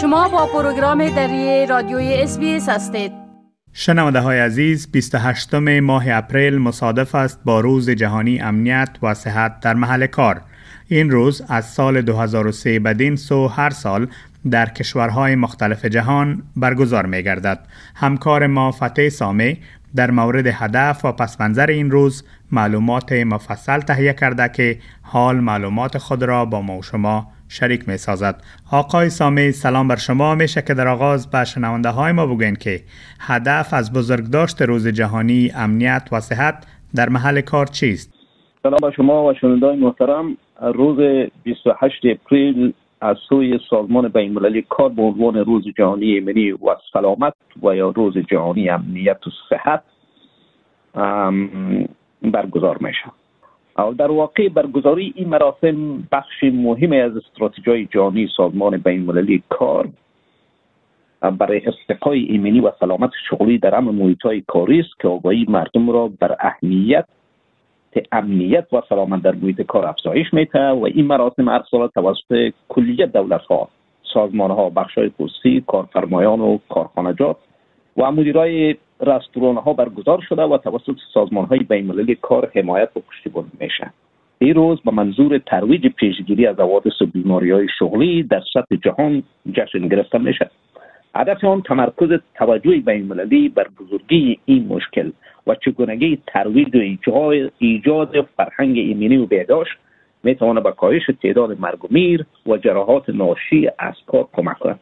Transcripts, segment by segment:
شما با پروگرام دری رادیوی SBS هستید شنونده های عزیز 28 ماه اپریل مصادف است با روز جهانی امنیت و صحت در محل کار این روز از سال 2003 بدین سو هر سال در کشورهای مختلف جهان برگزار می گردد. همکار ما فتح سامه در مورد هدف و پسمنظر این روز معلومات مفصل تهیه کرده که حال معلومات خود را با ما و شما شریک می سازد. آقای سامی سلام بر شما میشه که در آغاز به شنونده های ما بگوین که هدف از بزرگداشت روز جهانی امنیت و صحت در محل کار چیست؟ سلام بر شما و شنونده محترم روز 28 اپریل از سوی سازمان بین المللی کار به عنوان روز جهانی ایمنی و سلامت و یا روز جهانی امنیت و صحت برگزار میشه در واقع برگزاری این مراسم بخش مهمی از استراتژی جهانی سازمان بین المللی کار برای استقای ایمنی و سلامت شغلی در همه محیط های کاری است که آگاهی مردم را بر اهمیت امنیت و سلامت در محیط کار افزایش میده و این مراسم هر سال توسط کلیت دولت ها سازمان ها بخش های کارفرمایان و کارخانجات و مدیرای رستوران ها برگزار شده و توسط سازمان های بین کار حمایت و پشتیبانی میشه. این روز به منظور ترویج پیشگیری از حوادث و بیماری های شغلی در سطح جهان جشن گرفته میشه. هدف آن تمرکز توجه بین المللی بر بزرگی این مشکل و چگونگی ترویج و ایجاد, ایجاد فرهنگ ایمنی و بهداشت می‌تواند به کاهش تعداد مرگ و میر و جراحات ناشی از کار کمک کند.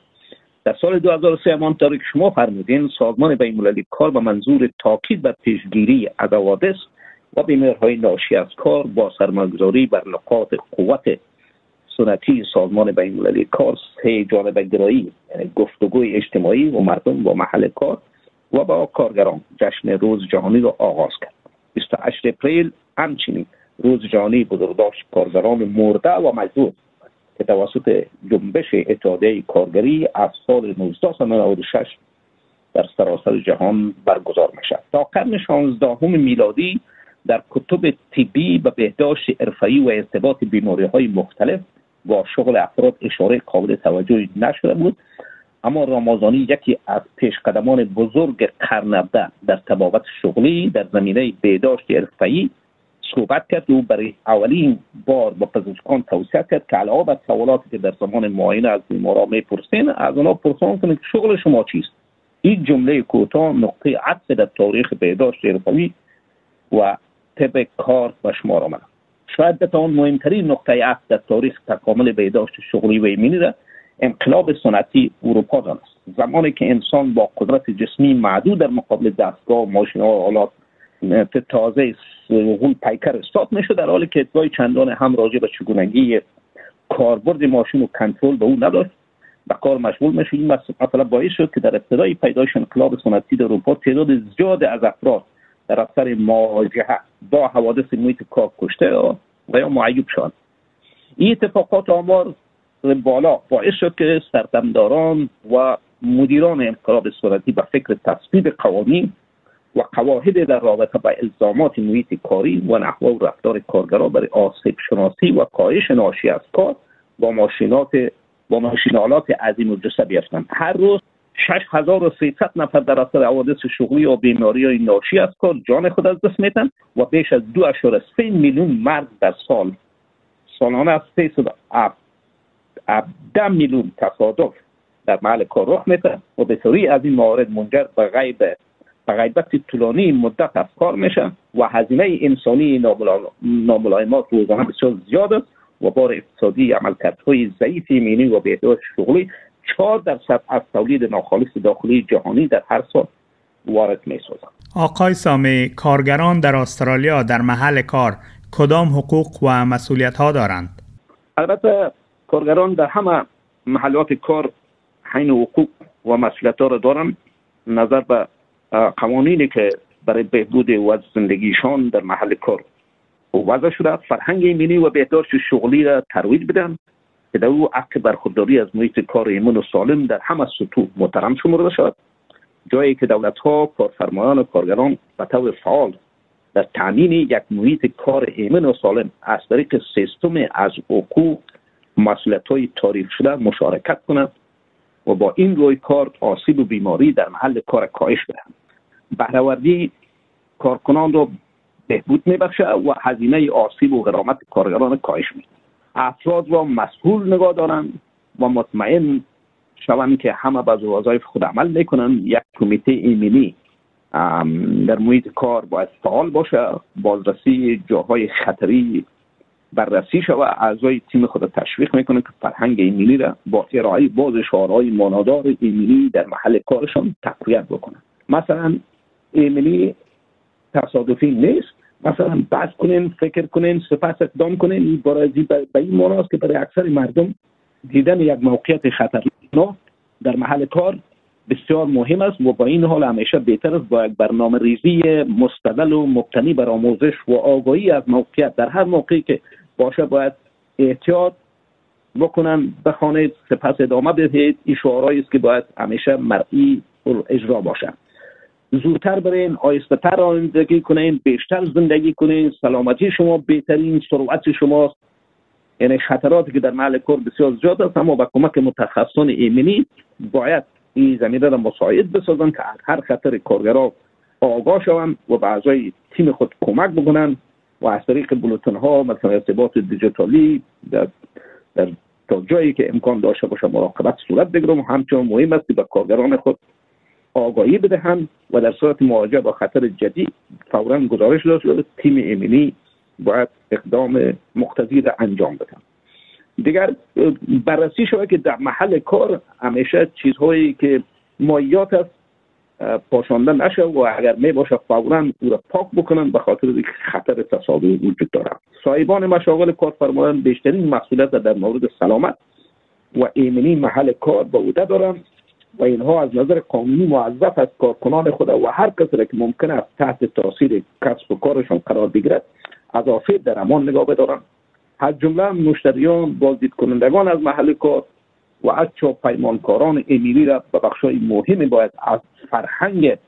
در سال 2003 همانطور که شما فرمودین سازمان بین کار به منظور تاکید بر پیشگیری از حوادث و بیمارهای ناشی از کار با سرمایه‌گذاری بر نقاط قوت سنتی سازمان بین المللی کار سه جانبه گرایی یعنی گفتگوی اجتماعی و مردم با محل کار و با کارگران جشن روز جهانی را آغاز کرد. 28 اپریل همچنین روز جهانی بزرگداشت کارگران مرده و مجبور که توسط جنبش اتحادیه کارگری از سال 1996 در سراسر جهان برگزار می شود تا قرن 16 میلادی در کتب طبی و بهداشت ارفعی و ارتباط بیماری های مختلف با شغل افراد اشاره قابل توجهی نشده بود. اما رامازانی یکی از پیشقدمان بزرگ قرن در تبابت شغلی در زمینه بهداشت ارفعی صحبت کرد او برای اولین بار با پزشکان توصیه کرد که علاوه بر سوالاتی که در زمان معاینه از بیماران می‌پرسین از اونا پرسان کنید که شغل شما چیست؟ این جمله کوتاه نقطه عطف در تاریخ بهداشت حرفوی و طب کار به شما آمد شاید بتوان مهمترین نقطه عطف در تاریخ تکامل بهداشت شغلی و ایمنی را انقلاب سنتی اروپا دانست. زمانی که انسان با قدرت جسمی معدود در مقابل دستگاه ماشین و آلات تازه غول پیکر استاد میشه در حالی که ادعای چندان هم راجع به چگونگی کاربرد ماشین و کنترل به او نداشت به کار مشغول میشه این مثلا باعث شد که در ابتدای پیدایش انقلاب سنتی در اروپا تعداد زیاد از افراد در اثر مواجهه با حوادث محیط کار کشته و یا معیوب شد این اتفاقات آمار بالا باعث شد که سردمداران و مدیران انقلاب سنتی به فکر تصویب قوانین و قواعد در رابطه با الزامات محیط کاری و نحوه و رفتار کارگران برای آسیب شناسی و کاهش ناشی از کار با ماشینات با ماشینالات عظیم و جسه بیفتند هر روز 6300 نفر در اثر حوادث شغلی و بیماری های ناشی از کار جان خود از دست میتن و بیش از 2.3 میلیون مرد در سال سالانه از 310 میلیون تصادف در محل کار رخ میتن و به از این موارد منجر به غیب به غیبت طولانی مدت افکار میشه و هزینه انسانی ناملایمات روزانه بسیار زیاد است و بار اقتصادی عملکردهای ضعیف ایمنی و بهداشت شغلی چهار درصد از تولید ناخالص داخلی جهانی در هر سال وارد می سازند. آقای سامی کارگران در استرالیا در محل کار کدام حقوق و مسئولیت ها دارند؟ البته کارگران در همه محلات کار حین حقوق و مسئولیت ها را دارند نظر به قوانینی که برای بهبود وضع زندگیشان در محل کار وضع شده فرهنگ ایمنی و بهداشت شغلی را ترویج بدن که در او حق برخورداری از محیط کار ایمن و سالم در همه سطوح محترم شمرده شد جایی که دولت ها کارفرمایان و کارگران به طور فعال در تامین یک محیط کار ایمن و سالم از طریق سیستم از حقوق مسئولیت های تاریخ شده مشارکت کنند. و با این روی کار آسیب و بیماری در محل کار کاهش بدهند بهرهوردی کارکنان را بهبود میبخشه و هزینه آسیب و غرامت کارگران کاهش میده افراد را مسئول نگاه دارند و مطمئن شوند که همه به وظایف خود عمل می‌کنن یک کمیته ایمنی در محیط کار باید فعال باشه. بازرسی جاهای خطری بررسی شود اعضای تیم خود تشویق می‌کنه که فرهنگ ایمنی را با ارائه باز شعارهای مانادار ایمنی در محل کارشان تقویت بکنن مثلا ایمنی تصادفی نیست. مثلا بحث کنین فکر کنین سپس اقدام کنین. برای به این معناست که برای اکثر مردم دیدن یک موقعیت خطرناک در محل کار بسیار مهم است و با این حال همیشه بهتر است با یک برنامه ریزی مستدل و مبتنی بر آموزش و آگاهی از موقعیت. در هر موقعی که باشه باید احتیاط بکنن بخوانید سپس ادامه بدهید. این شعارهایی است که باید همیشه مرئی اجرا باشند زودتر برین آیسته تر زندگی کنین بیشتر زندگی کنین. سلامتی شما بهترین سرعت شماست. یعنی خطراتی که در محل کار بسیار زیاد است اما با کمک متخصصان ایمنی باید این زمینه را مساعد بسازن که هر خطر کارگرا آگاه شوند و به اعضای تیم خود کمک بکنن و از طریق بلوتون ها مثلا ارتباط دیجیتالی در, در تا جایی که امکان داشته باشه مراقبت صورت بگیرم. همچنان مهم است که به کارگران خود آگاهی بدهند و در صورت مواجهه با خطر جدی فورا گزارش داشته تیم ایمنی باید اقدام مقتضی را انجام بدن دیگر بررسی شود که در محل کار همیشه چیزهایی که مایات است پاشانده نشه و اگر می باشه فورا او را پاک بکنن به خاطر خطر تصادم وجود داره. صاحبان مشاغل کارفرمایان بیشترین مسئولیت در مورد سلامت و ایمنی محل کار به عهده دارند و اینها از نظر قانونی موظف از کارکنان خود و هر کسی که ممکن است تحت تاثیر کسب و کارشان قرار بگیرد از آفید در امان نگاه بدارند. از جمله مشتریان بازدید کنندگان از محل کار و از پیمانکاران ایمیلی را به بخشای مهمی باید از فرهنگ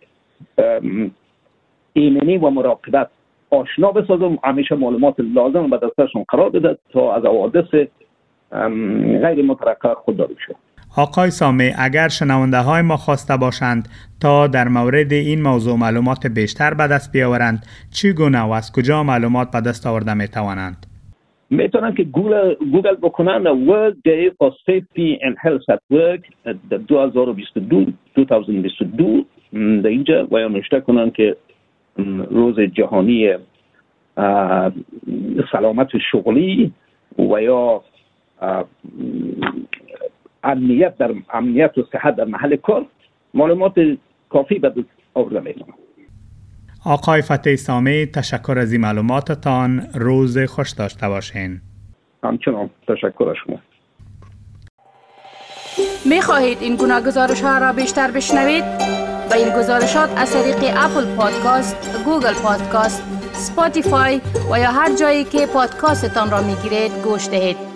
ایمنی و مراقبت آشنا بسازم. همیشه معلومات لازم به دستشون قرار بده تا از حوادث غیر مترقب خودداری شد آقای سامه اگر شنونده های ما خواسته باشند تا در مورد این موضوع معلومات بیشتر به دست بیاورند چگونه و از کجا معلومات به دست آورده می توانند می‌تونن که گوگل, گوگل بکنن World Day for Safety and Health at Work 2022 2022 در اینجا و یا نوشته کنن که روز جهانی سلامت شغلی و یا امنیت در امنیت و صحت در محل کار. معلومات کافی به دست آورده می‌تونم آقای فتح سامی تشکر از این معلوماتتان روز خوش داشته باشین همچنان تشکر از شما می خواهید این گونه گزارش ها را بیشتر بشنوید؟ با این گزارشات از طریق Apple Podcast، Google Podcast، سپاتیفای و یا هر جایی که پادکاستتان را می گیرید گوش دهید.